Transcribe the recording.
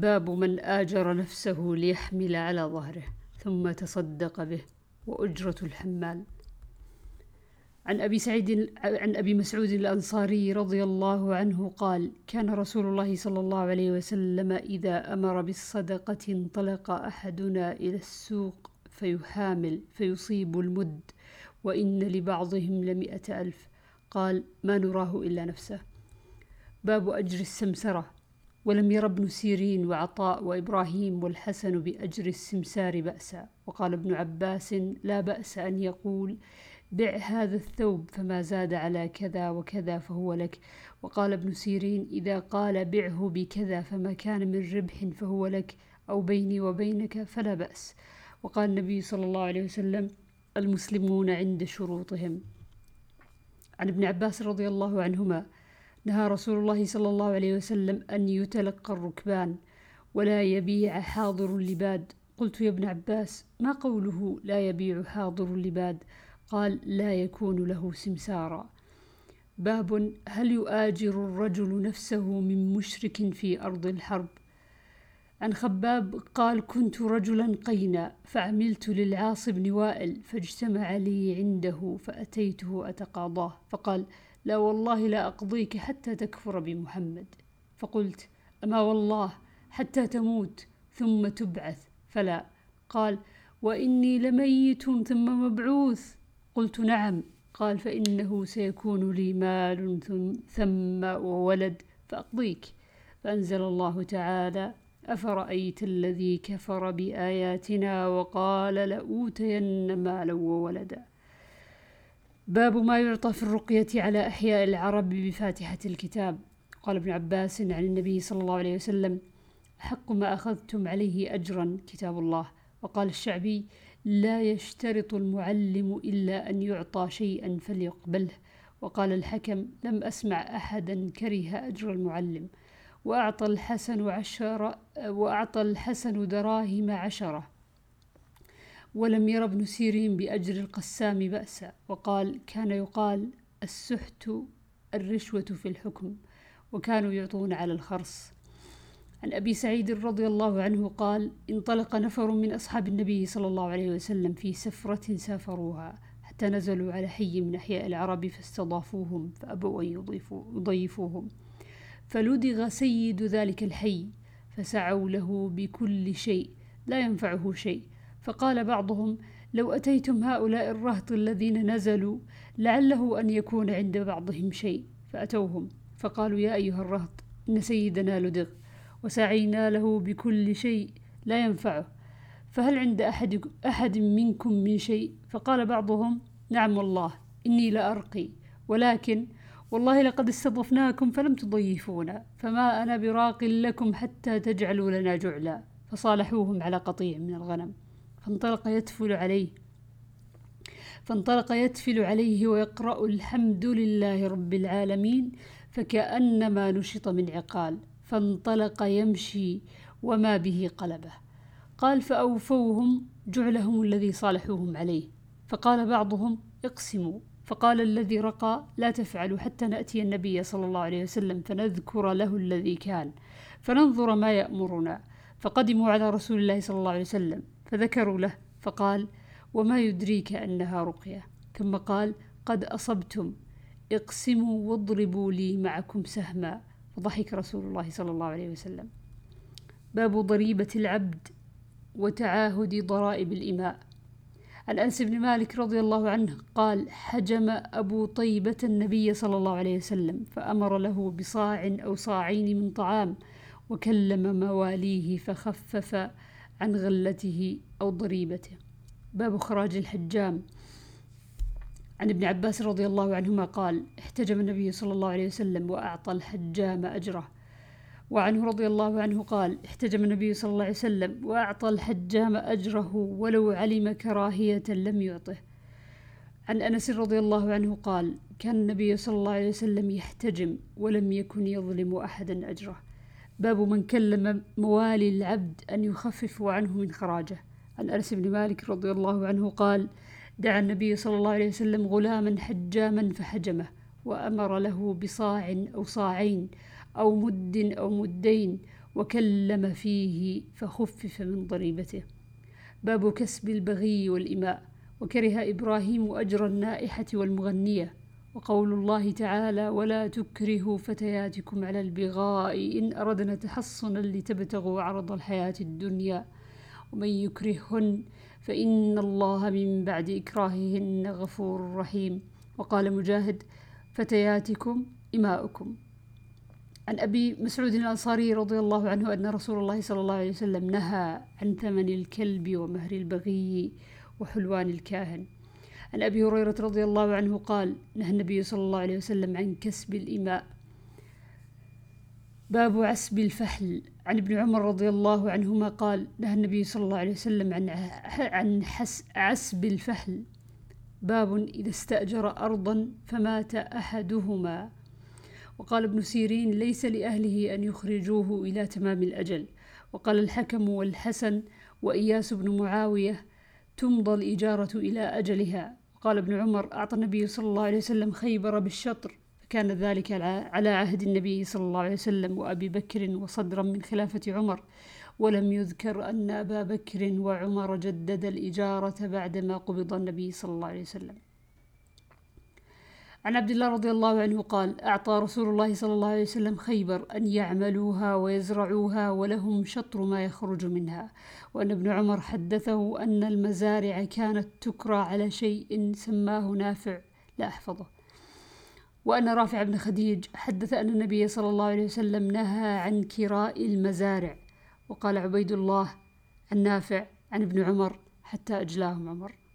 باب من آجر نفسه ليحمل على ظهره ثم تصدق به وأجرة الحمال عن أبي سعيد عن أبي مسعود الأنصاري رضي الله عنه قال كان رسول الله صلى الله عليه وسلم إذا أمر بالصدقة انطلق أحدنا إلى السوق فيحامل فيصيب المد وإن لبعضهم لمئة ألف. قال ما نراه إلا نفسه. باب أجر السمسرة. ولم ير ابن سيرين وعطاء وإبراهيم والحسن بأجر السمسار بأسا. وقال ابن عباس لا بأس أن يقول بع هذا الثوب فما زاد على كذا وكذا فهو لك وقال ابن سيرين إذا قال بعه بكذا فما كان من ربح فهو لك أو بيني وبينك فلا بأس وقال النبي صلى الله عليه وسلم المسلمون عند شروطهم عن ابن عباس رضي الله عنهما نهى رسول الله صلى الله عليه وسلم أن يتلقى الركبان ولا يبيع حاضر اللباد. قلت يا ابن عباس ما قوله لا يبيع حاضر اللباد؟ قال لا يكون له سمسارا. باب هل يؤاجر الرجل نفسه من مشرك في أرض الحرب؟ عن خباب قال كنت رجلا قينا فعملت للعاص بن وائل فاجتمع لي عنده فأتيته أتقاضاه. فقال لا والله لا أقضيك حتى تكفر بمحمد. فقلت أما والله حتى تموت ثم تبعث. فلا. قال وإني لميت ثم مبعوث. قلت نعم. قال فإنه سيكون لي مال ثم وولد فأقضيك. فأنزل الله تعالى أفرأيت الذي كفر بآياتنا وقال لأوتين مالا وولدا. باب ما يعطى في الرقية على أحياء العرب بفاتحة الكتاب. قال ابن عباس عن النبي صلى الله عليه وسلم حق ما أخذتم عليه أجرا كتاب الله. وقال الشعبي لا يشترط المعلم إلا أن يعطى شيئا فليقبله. وقال الحكم لم أسمع أحدا كره أجر المعلم. وأعطى الحسن عشر وأعطى الحسن دراهم عشرة. ولم ير ابن سيرين بأجر القسام بأسا وقال كان يقال السحت الرشوة في الحكم وكانوا يعطون على الخرص. عن أبي سعيد رضي الله عنه قال انطلق نفر من أصحاب النبي صلى الله عليه وسلم في سفرة سافروها حتى نزلوا على حي من أحياء العرب فاستضافوهم فأبوا أن يضيفوهم. فلدغ سيد ذلك الحي فسعوا له بكل شيء لا ينفعه شيء فقال بعضهم لو أتيتم هؤلاء الرهط الذين نزلوا لعله أن يكون عند بعضهم شيء فأتوهم. فقالوا يا أيها الرهط إن سيدنا لدغ وسعينا له بكل شيء لا ينفعه. فهل عند أحد, أحد منكم من شيء؟ فقال بعضهم نعم والله إني لأرقي. ولكن والله لقد استضفناكم فلم تضيفونا فما أنا براق لكم حتى تجعلوا لنا جعلا. فصالحوهم على قطيع من الغنم. فانطلق يتفل عليه. فانطلق يتفل عليه ويقرأ الحمد لله رب العالمين فكأنما نشط من عقال. فانطلق يمشي وما به قلبه. قال فأوفوهم جعلهم الذي صالحوهم عليه. فقال بعضهم اقسموا. فقال الذي رقى لا تفعلوا حتى نأتي النبي صلى الله عليه وسلم فنذكر له الذي كان فننظر ما يأمرنا. فقدموا على رسول الله صلى الله عليه وسلم. فذكروا له فقال وما يدريك أنها رقية. ثم قال قد أصبتم اقسموا واضربوا لي معكم سهما. فضحك رسول الله صلى الله عليه وسلم. باب ضريبة العبد وتعاهد ضرائب الإماء. عن أنس بن مالك رضي الله عنه قال حجم أبو طيبة النبي صلى الله عليه وسلم فأمر له بصاع أو صاعين من طعام وكلم مواليه فخفف عن غلته أو ضريبته. باب خراج الحجام. عن ابن عباس رضي الله عنهما قال احتجم النبي صلى الله عليه وسلم وأعطى الحجام أجره. وعنه رضي الله عنه قال احتجم النبي صلى الله عليه وسلم وأعطى الحجام أجره ولو علم كراهية لم يعطه. عن أنس رضي الله عنه قال كان النبي صلى الله عليه وسلم يحتجم ولم يكن يظلم أحدا أجره. باب من كلم موالي العبد أن يخففوا عنه من خراجه. عن أنس بن مالك رضي الله عنه قال دعا النبي صلى الله عليه وسلم غلاما حجاما فحجمه وأمر له بصاع أو صاعين أو مد أو مدين وكلم فيه فخفف من ضريبته. باب كسب البغي والإماء وكره إبراهيم أجر النائحة والمغنية. وقول الله تعالى ولا تكرهوا فتياتكم على البغاء إن أردنا تحصنا لتبتغوا عرض الحياة الدنيا. ومن يكرههن فإن الله من بعد إكراههن غفور رحيم. وقال مجاهد فتياتكم إماؤكم. عن أبي مسعود الأنصاري رضي الله عنه أن رسول الله صلى الله عليه وسلم نهى عن ثمن الكلب ومهر البغي وحلوان الكاهن. عن أبي هريرة رضي الله عنه قال نهى النبي صلى الله عليه وسلم عن كسب الإماء. باب عسب الفحل. عن ابن عمر رضي الله عنهما قال نهى النبي صلى الله عليه وسلم عن عن عسب الفحل. باب إذا استأجر أرضا فمات أحدهما. وقال ابن سيرين ليس لأهله أن يخرجوه إلى تمام الأجل. وقال الحكم والحسن وإياس بن معاوية تمضى الإجارة إلى أجلها. قال ابن عمر أعطى النبي صلى الله عليه وسلم خيبر بالشطر. فكان ذلك على عهد النبي صلى الله عليه وسلم وأبي بكر وصدرا من خلافة عمر. ولم يذكر أن أبا بكر وعمر جدد الإجارة بعدما قبض النبي صلى الله عليه وسلم. عن عبد الله رضي الله عنه قال أعطى رسول الله صلى الله عليه وسلم خيبر أن يعملوها ويزرعوها ولهم شطر ما يخرج منها وأن ابن عمر حدثه أن المزارع كانت تكرى على شيء سماه نافع لا أحفظه وأن رافع بن خديج حدث أن النبي صلى الله عليه وسلم نهى عن كراء المزارع وقال عبيد الله عن نافع عن ابن عمر حتى أجلاهم عمر.